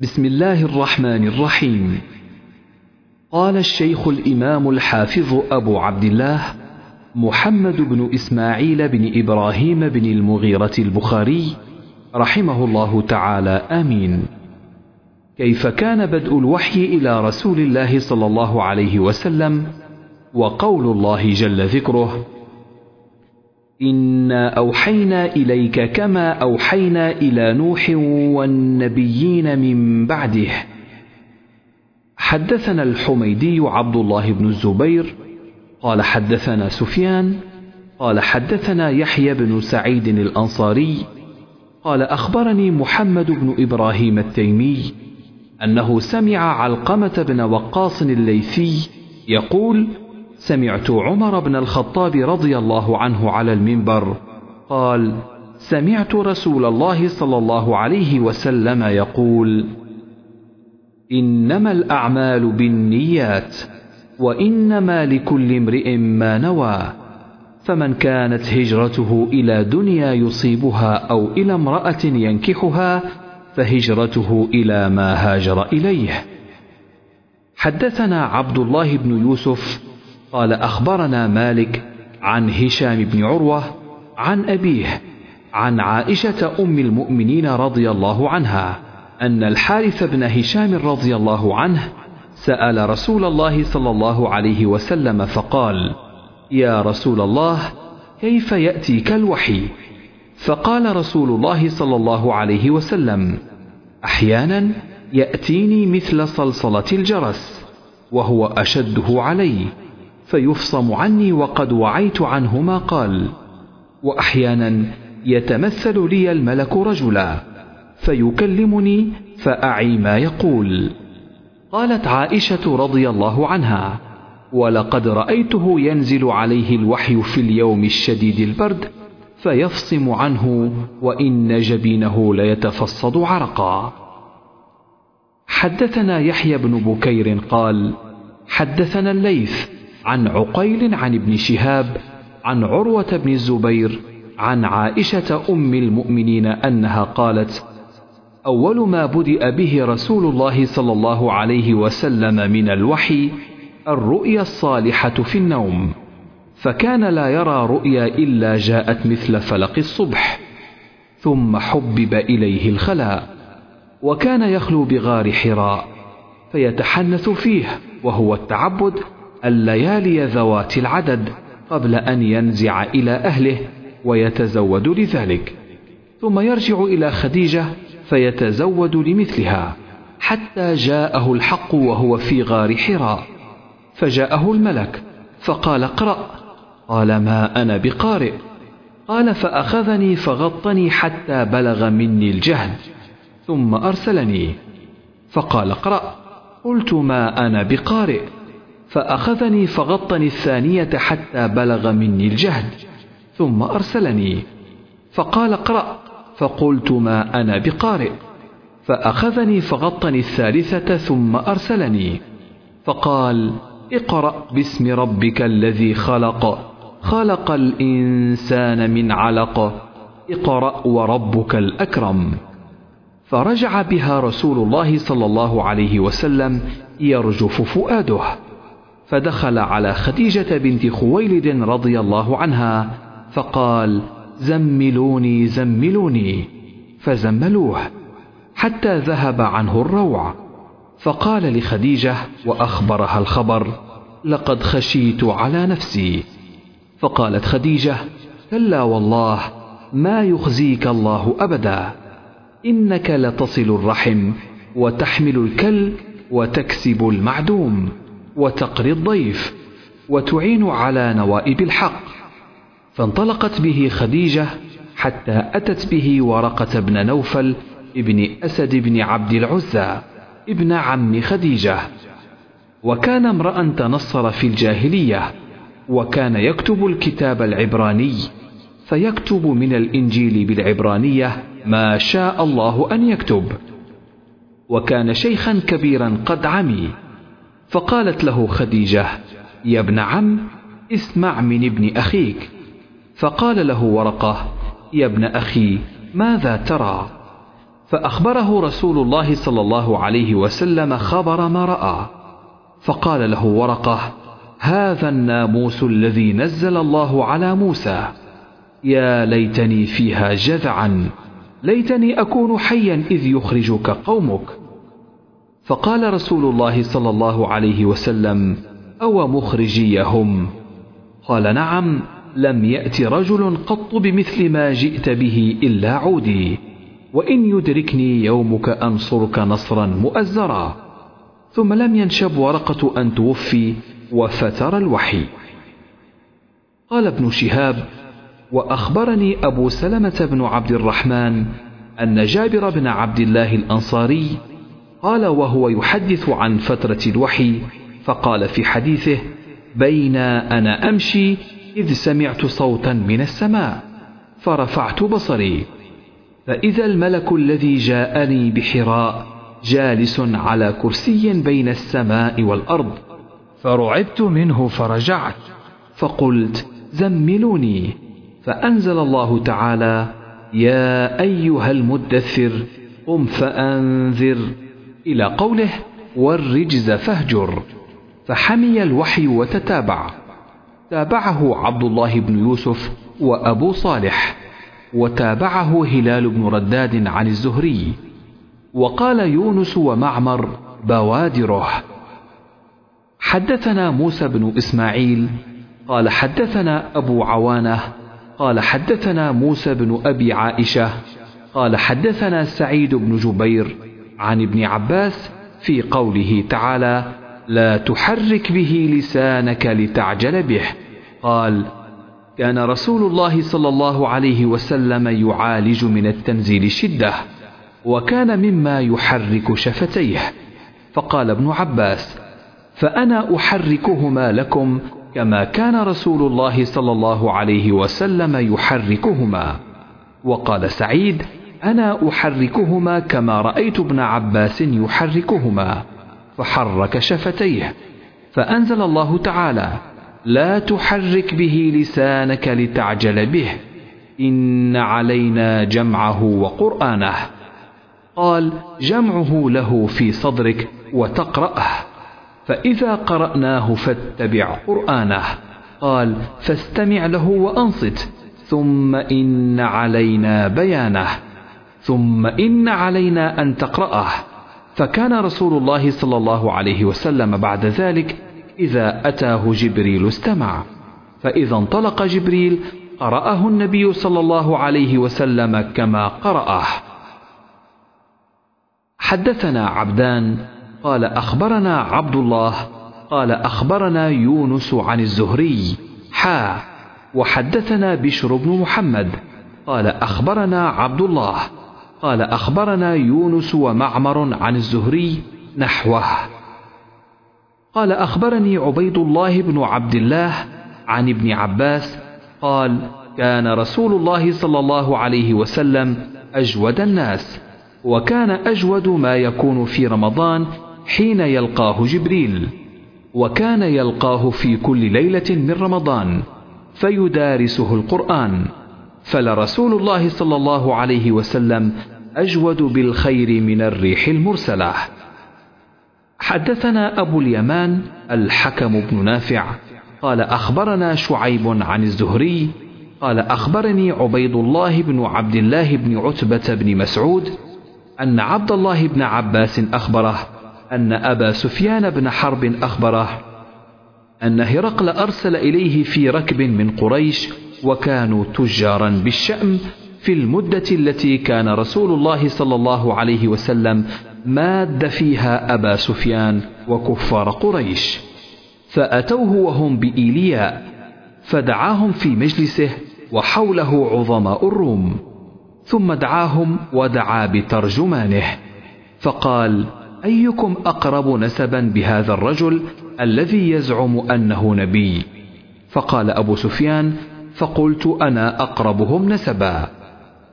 بسم الله الرحمن الرحيم. قال الشيخ الإمام الحافظ أبو عبد الله محمد بن إسماعيل بن إبراهيم بن المغيرة البخاري رحمه الله تعالى. آمين. كيف كان بدء الوحي إلى رسول الله صلى الله عليه وسلم وقول الله جل ذكره؟ إنا أوحينا إليك كما أوحينا إلى نوح والنبيين من بعده. حدثنا الحميدي عبد الله بن الزبير قال حدثنا سفيان قال حدثنا يحيى بن سعيد الأنصاري قال أخبرني محمد بن إبراهيم التيمي أنه سمع علقمة بن وقاص الليثي يقول سمعت عمر بن الخطاب رضي الله عنه على المنبر قال سمعت رسول الله صلى الله عليه وسلم يقول إنما الأعمال بالنيات وإنما لكل امرئ ما نوى فمن كانت هجرته إلى دنيا يصيبها أو إلى امرأة ينكحها فهجرته إلى ما هاجر إليه. حدثنا عبد الله بن يوسف قال أخبرنا مالك عن هشام بن عروة عن أبيه عن عائشة أم المؤمنين رضي الله عنها أن الحارث بن هشام رضي الله عنه سأل رسول الله صلى الله عليه وسلم فقال: يا رسول الله كيف يأتيك الوحي؟ فقال رسول الله صلى الله عليه وسلم: أحيانا يأتيني مثل صلصلة الجرس وهو أشده علي فيفصم عني وقد وعيت عنه ما قال وأحيانا يتمثل لي الملك رجلا فيكلمني فأعي ما يقول. قالت عائشة رضي الله عنها ولقد رأيته ينزل عليه الوحي في اليوم الشديد البرد فيفصم عنه وإن جبينه ليتفصد عرقا. حدثنا يحيى بن بكير قال حدثنا الليث عن عقيل عن ابن شهاب عن عروة بن الزبير عن عائشة أم المؤمنين أنها قالت: أول ما بدأ به رسول الله صلى الله عليه وسلم من الوحي الرؤيا الصالحة في النوم، فكان لا يرى رؤيا إلا جاءت مثل فلق الصبح، ثم حبب إليه الخلاء، وكان يخلو بغار حراء، فيتحنث فيه وهو التعبد الليالي ذوات العدد قبل أن ينزع إلى أهله ويتزود لذلك. ثم يرجع إلى خديجة فيتزود لمثلها حتى جاءه الحق وهو في غار حراء. فجاءه الملك فقال اقرأ. قال ما أنا بقارئ. قال فأخذني فغطني حتى بلغ مني الجهد ثم أرسلني. فقال اقرأ. قلت ما أنا بقارئ. فأخذني فغطني الثانية حتى بلغ مني الجهد ثم أرسلني. فقال اقرأ. فقلت ما أنا بقارئ. فأخذني فغطني الثالثة ثم أرسلني. فقال اقرأ باسم ربك الذي خلق. خلق الإنسان من علق. اقرأ وربك الأكرم. فرجع بها رسول الله صلى الله عليه وسلم يرجف فؤاده. فدخل على خديجة بنت خويلد رضي الله عنها فقال زملوني زملوني. فزملوه حتى ذهب عنه الروع. فقال لخديجة وأخبرها الخبر لقد خشيت على نفسي. فقالت خديجة كلا والله ما يخزيك الله أبدا إنك لتصل الرحم وتحمل الكل وتكسب المعدوم. وتقري الضيف وتعين على نوائب الحق. فانطلقت به خديجة حتى أتت به ورقة بن نوفل ابن أسد بن عبد العزى ابن عم خديجة. وكان امرأ تنصر في الجاهلية وكان يكتب الكتاب العبراني فيكتب من الإنجيل بالعبرانية ما شاء الله أن يكتب. وكان شيخا كبيرا قد عمي. فقالت له خديجة يا ابن عم اسمع من ابن أخيك. فقال له ورقة يا ابن أخي ماذا ترى؟ فأخبره رسول الله صلى الله عليه وسلم خبر ما رأى. فقال له ورقة هذا الناموس الذي نزل الله على موسى. يا ليتني فيها جذعا ليتني أكون حيا إذ يخرجك قومك. فقال رسول الله صلى الله عليه وسلم أو مخرجيهم؟ قال نعم لم يأت رجل قط بمثل ما جئت به إلا عودي وإن يدركني يومك أنصرك نصرا مؤزرا. ثم لم ينشب ورقة أن توفي وفتر الوحي. قال ابن شهاب وأخبرني أبو سلمة بن عبد الرحمن أن جابر بن عبد الله الأنصاري قال وهو يحدث عن فترة الوحي فقال في حديثه بين أنا أمشي إذ سمعت صوتا من السماء فرفعت بصري فإذا الملك الذي جاءني بحراء جالس على كرسي بين السماء والأرض فرعبت منه فرجعت فقلت زملوني. فأنزل الله تعالى يا أيها المدثر قم فأنذر. إلى قوله والرجز فاهجر فحمي الوحي وتتابع. تابعه عبد الله بن يوسف وأبو صالح وتابعه هلال بن رداد عن الزهري. وقال يونس ومعمر بوادره. حدثنا موسى بن إسماعيل قال حدثنا أبو عوانة قال حدثنا موسى بن أبي عائشة قال حدثنا سعيد بن جبير عن ابن عباس في قوله تعالى لا تحرك به لسانك لتعجل به قال كان رسول الله صلى الله عليه وسلم يعالج من التنزيل شدة وكان مما يحرك شفتيه فقال ابن عباس فأنا أحركهما لكم كما كان رسول الله صلى الله عليه وسلم يحركهما وقال سعيد أنا أحركهما كما رأيت ابن عباس يحركهما. فحرك شفتيه. فأنزل الله تعالى لا تحرك به لسانك لتعجل به. إن علينا جمعه وقرآنه. قال جمعه له في صدرك وتقرأه. فإذا قرأناه فاتبع قرآنه. قال فاستمع له وأنصت. ثم إن علينا بيانه. ثم إن علينا أن تقرأه. فكان رسول الله صلى الله عليه وسلم بعد ذلك إذا أتاه جبريل استمع. فإذا انطلق جبريل قرأه النبي صلى الله عليه وسلم كما قرأه. حدثنا عبدان قال أخبرنا عبد الله قال أخبرنا يونس عن الزهري حا وحدثنا بشر بن محمد قال أخبرنا عبد الله قال أخبرنا يونس ومعمر عن الزهري نحوه. قال أخبرني عبيد الله بن عبد الله عن ابن عباس قال كان رسول الله صلى الله عليه وسلم أجود الناس وكان أجود ما يكون في رمضان حين يلقاه جبريل وكان يلقاه في كل ليلة من رمضان فيدارسه القرآن فلرسول الله صلى الله عليه وسلم أجود بالخير من الريح المرسلة. حدثنا أبو اليمان الحكم بن نافع قال أخبرنا شعيب عن الزهري قال أخبرني عبيد الله بن عبد الله بن عتبة بن مسعود أن عبد الله بن عباس أخبره أن أبا سفيان بن حرب أخبره أن هرقل أرسل إليه في ركب من قريش وكانوا تجارا بالشأم في المدة التي كان رسول الله صلى الله عليه وسلم ماد فيها أبا سفيان وكفار قريش. فأتوه وهم بإيلياء فدعاهم في مجلسه وحوله عظماء الروم. ثم دعاهم ودعا بترجمانه فقال أيكم أقرب نسبا بهذا الرجل الذي يزعم أنه نبي؟ فقال أبو سفيان فقلت أنا أقربهم نسبا.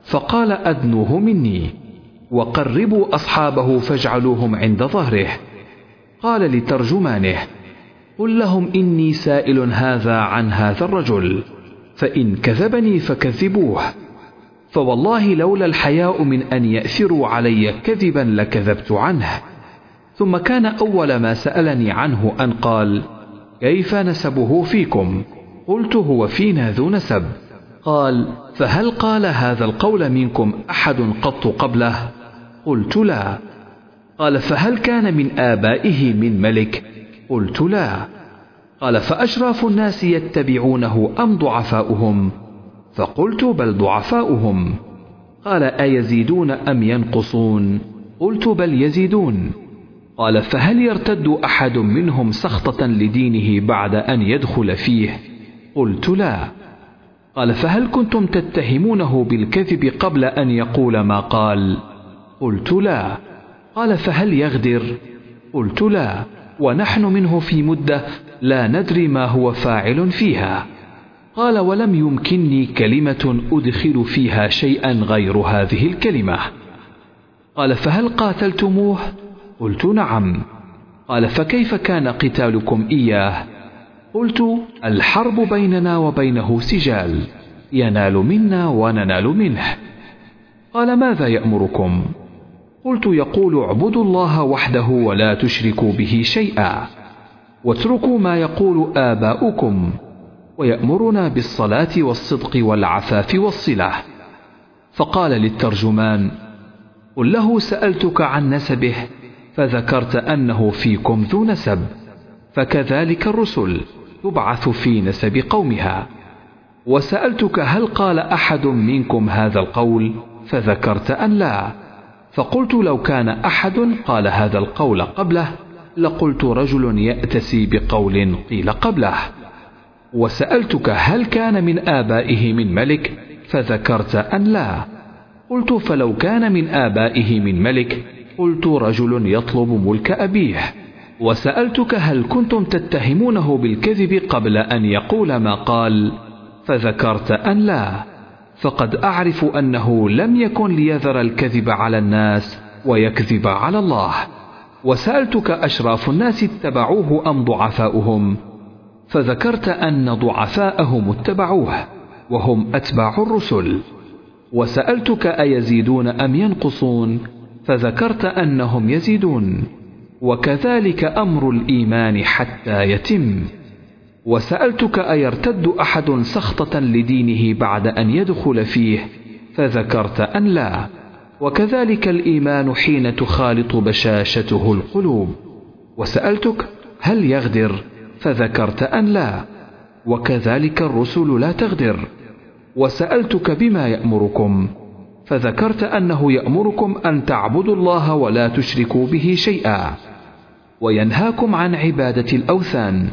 فقال أدنوه مني وقربوا أصحابه فاجعلوهم عند ظهره. قال لترجمانه قل لهم إني سائل هذا عن هذا الرجل فإن كذبني فكذبوه. فوالله لولا الحياء من أن يأثروا علي كذبا لكذبت عنه. ثم كان أول ما سألني عنه أن قال كيف نسبه فيكم؟ قلت هو فينا ذو نسب. قال فهل قال هذا القول منكم أحد قط قبله؟ قلت لا. قال فهل كان من آبائه من ملك؟ قلت لا. قال فأشراف الناس يتبعونه أم ضعفاؤهم؟ فقلت بل ضعفاؤهم. قال أيزيدون أم ينقصون؟ قلت بل يزيدون. قال فهل يرتد أحد منهم سخطة لدينه بعد أن يدخل فيه؟ قلت لا. قال فهل كنتم تتهمونه بالكذب قبل أن يقول ما قال؟ قلت لا. قال فهل يغدر؟ قلت لا. ونحن منه في مدة لا ندري ما هو فاعل فيها. قال ولم يمكنني كلمة أدخل فيها شيئا غير هذه الكلمة. قال فهل قاتلتموه؟ قلت نعم. قال فكيف كان قتالكم إياه؟ قلت الحرب بيننا وبينه سجال. ينال منا وننال منه. قال ماذا يأمركم؟ قلت يقول اعبدوا الله وحده ولا تشركوا به شيئا. واتركوا ما يقول آباؤكم. ويأمرنا بالصلاة والصدق والعفاف والصلة. فقال للترجمان قل له سألتك عن نسبه فذكرت أنه فيكم ذو نسب. فكذلك الرسل. تبعث في نسب قومها. وسألتك هل قال أحد منكم هذا القول؟ فذكرت أن لا. فقلت لو كان أحد قال هذا القول قبله لقلت رجل يأتسي بقول قيل قبله. وسألتك هل كان من آبائه من ملك؟ فذكرت أن لا. قلت فلو كان من آبائه من ملك قلت رجل يطلب ملك أبيه. وسألتك هل كنتم تتهمونه بالكذب قبل أن يقول ما قال؟ فذكرت أن لا. فقد أعرف أنه لم يكن ليذر الكذب على الناس ويكذب على الله. وسألتك أشراف الناس اتبعوه أم ضعفاؤهم؟ فذكرت أن ضعفاءهم اتبعوه وهم أتباع الرسل. وسألتك أيزيدون أم ينقصون؟ فذكرت أنهم يزيدون. وكذلك أمر الإيمان حتى يتم. وسألتك أيرتد أحد سخطة لدينه بعد أن يدخل فيه؟ فذكرت أن لا. وكذلك الإيمان حين تخالط بشاشته القلوب. وسألتك هل يغدر؟ فذكرت أن لا. وكذلك الرسل لا تغدر. وسألتك بما يأمركم؟ فذكرت أنه يأمركم أن تعبدوا الله ولا تشركوا به شيئا. وينهاكم عن عبادة الأوثان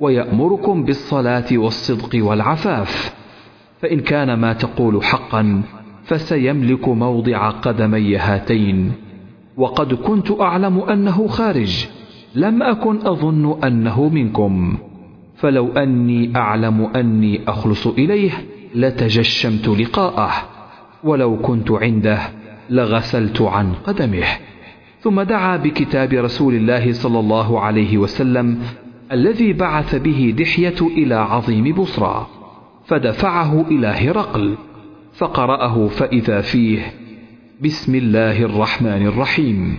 ويأمركم بالصلاة والصدق والعفاف. فإن كان ما تقول حقا فسيملك موضع قدمي هاتين. وقد كنت أعلم أنه خارج لم أكن أظن أنه منكم. فلو أني أعلم أني أخلص إليه لتجشمت لقاءه. ولو كنت عنده لغسلت عن قدمه. ثم دعا بكتاب رسول الله صلى الله عليه وسلم الذي بعث به دحية إلى عظيم بصرى فدفعه إلى هرقل فقرأه فإذا فيه بسم الله الرحمن الرحيم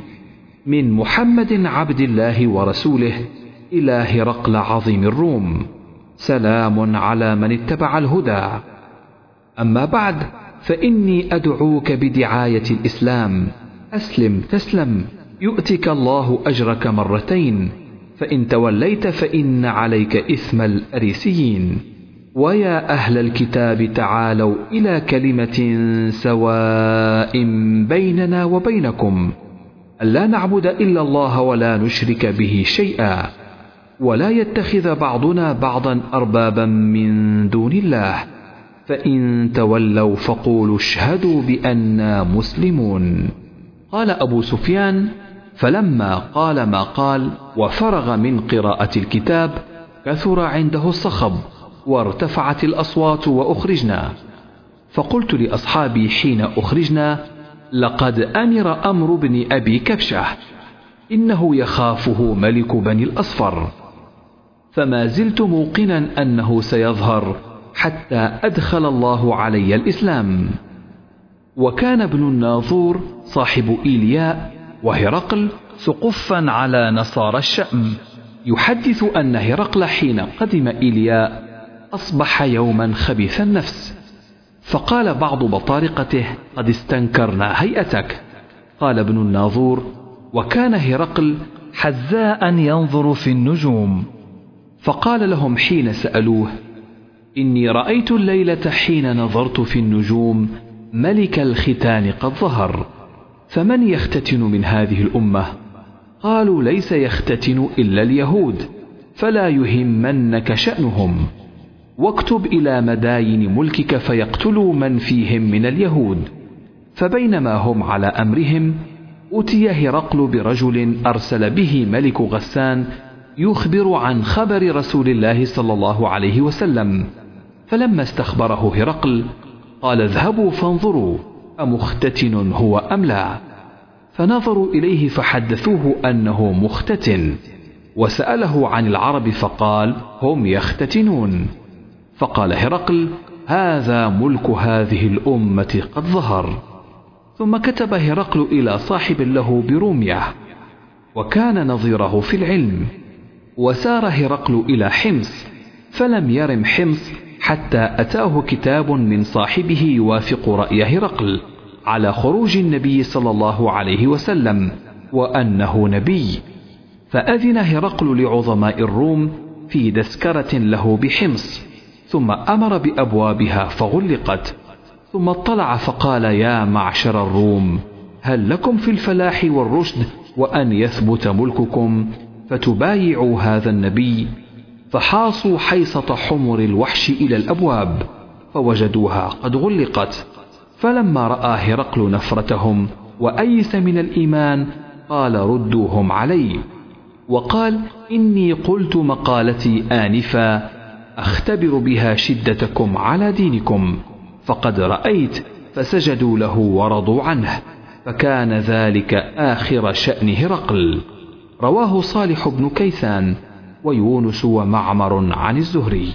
من محمد عبد الله ورسوله إلى هرقل عظيم الروم سلام على من اتبع الهدى. أما بعد فإني أدعوك بدعاية الإسلام أسلم تسلم. يؤتك الله أجرك مرتين فإن توليت فإن عليك إثم الأريسيين. ويا أهل الكتاب تعالوا إلى كلمة سواء بيننا وبينكم. ألا نعبد إلا الله ولا نشرك به شيئا. ولا يتخذ بعضنا بعضا أربابا من دون الله. فإن تولوا فقولوا اشهدوا بأننا مسلمون. قال أبو سفيان فلما قال ما قال وفرغ من قراءة الكتاب كثر عنده الصخب وارتفعت الأصوات وأخرجنا. فقلت لأصحابي حين أخرجنا لقد أمر أمر بن أبي كبشة إنه يخافه ملك بني الأصفر. فما زلت موقنا أنه سيظهر حتى أدخل الله علي الإسلام. وكان ابن الناظور صاحب إيلياء وهرقل سقفا على نصارى الشأم. يحدث أن هرقل حين قدم إيلياء أصبح يوما خبيث النفس. فقال بعض بطارقته قد استنكرنا هيئتك. قال ابن الناظور وكان هرقل حذاء ينظر في النجوم. فقال لهم حين سألوه إني رأيت الليلة حين نظرت في النجوم ملك الختان قد ظهر. فمن يختتن من هذه الأمة؟ قالوا ليس يختتن إلا اليهود فلا يهمنك شأنهم. واكتب إلى مداين ملكك فيقتلوا من فيهم من اليهود. فبينما هم على أمرهم أتي هرقل برجل أرسل به ملك غسان يخبر عن خبر رسول الله صلى الله عليه وسلم. فلما استخبره هرقل قال اذهبوا فانظروا. أمختتن هو أم لا؟ فنظروا إليه فحدثوه أنه مختتن وسأله عن العرب فقال هم يختتنون فقال هرقل هذا ملك هذه الأمة قد ظهر ثم كتب هرقل إلى صاحب له برومية وكان نظيره في العلم وسار هرقل إلى حمص فلم يرم حمص حتى أتاه كتاب من صاحبه يوافق رأي هرقل على خروج النبي صلى الله عليه وسلم وأنه نبي. فأذن هرقل لعظماء الروم في دسكرة له بحمص ثم أمر بأبوابها فغلقت. ثم اطلع فقال يا معشر الروم هل لكم في الفلاح والرشد وأن يثبت ملككم فتبايعوا هذا النبي فحاصوا حيصة حمر الوحش إلى الأبواب فوجدوها قد غلقت. فلما رأى هرقل نفرتهم وأيس من الإيمان قال ردوهم علي وقال إني قلت مقالتي آنفا أختبر بها شدتكم على دينكم. فقد رأيت فسجدوا له ورضوا عنه. فكان ذلك آخر شأن هرقل. رواه صالح بن كيسان. ويونس ومعمر عن الزهري.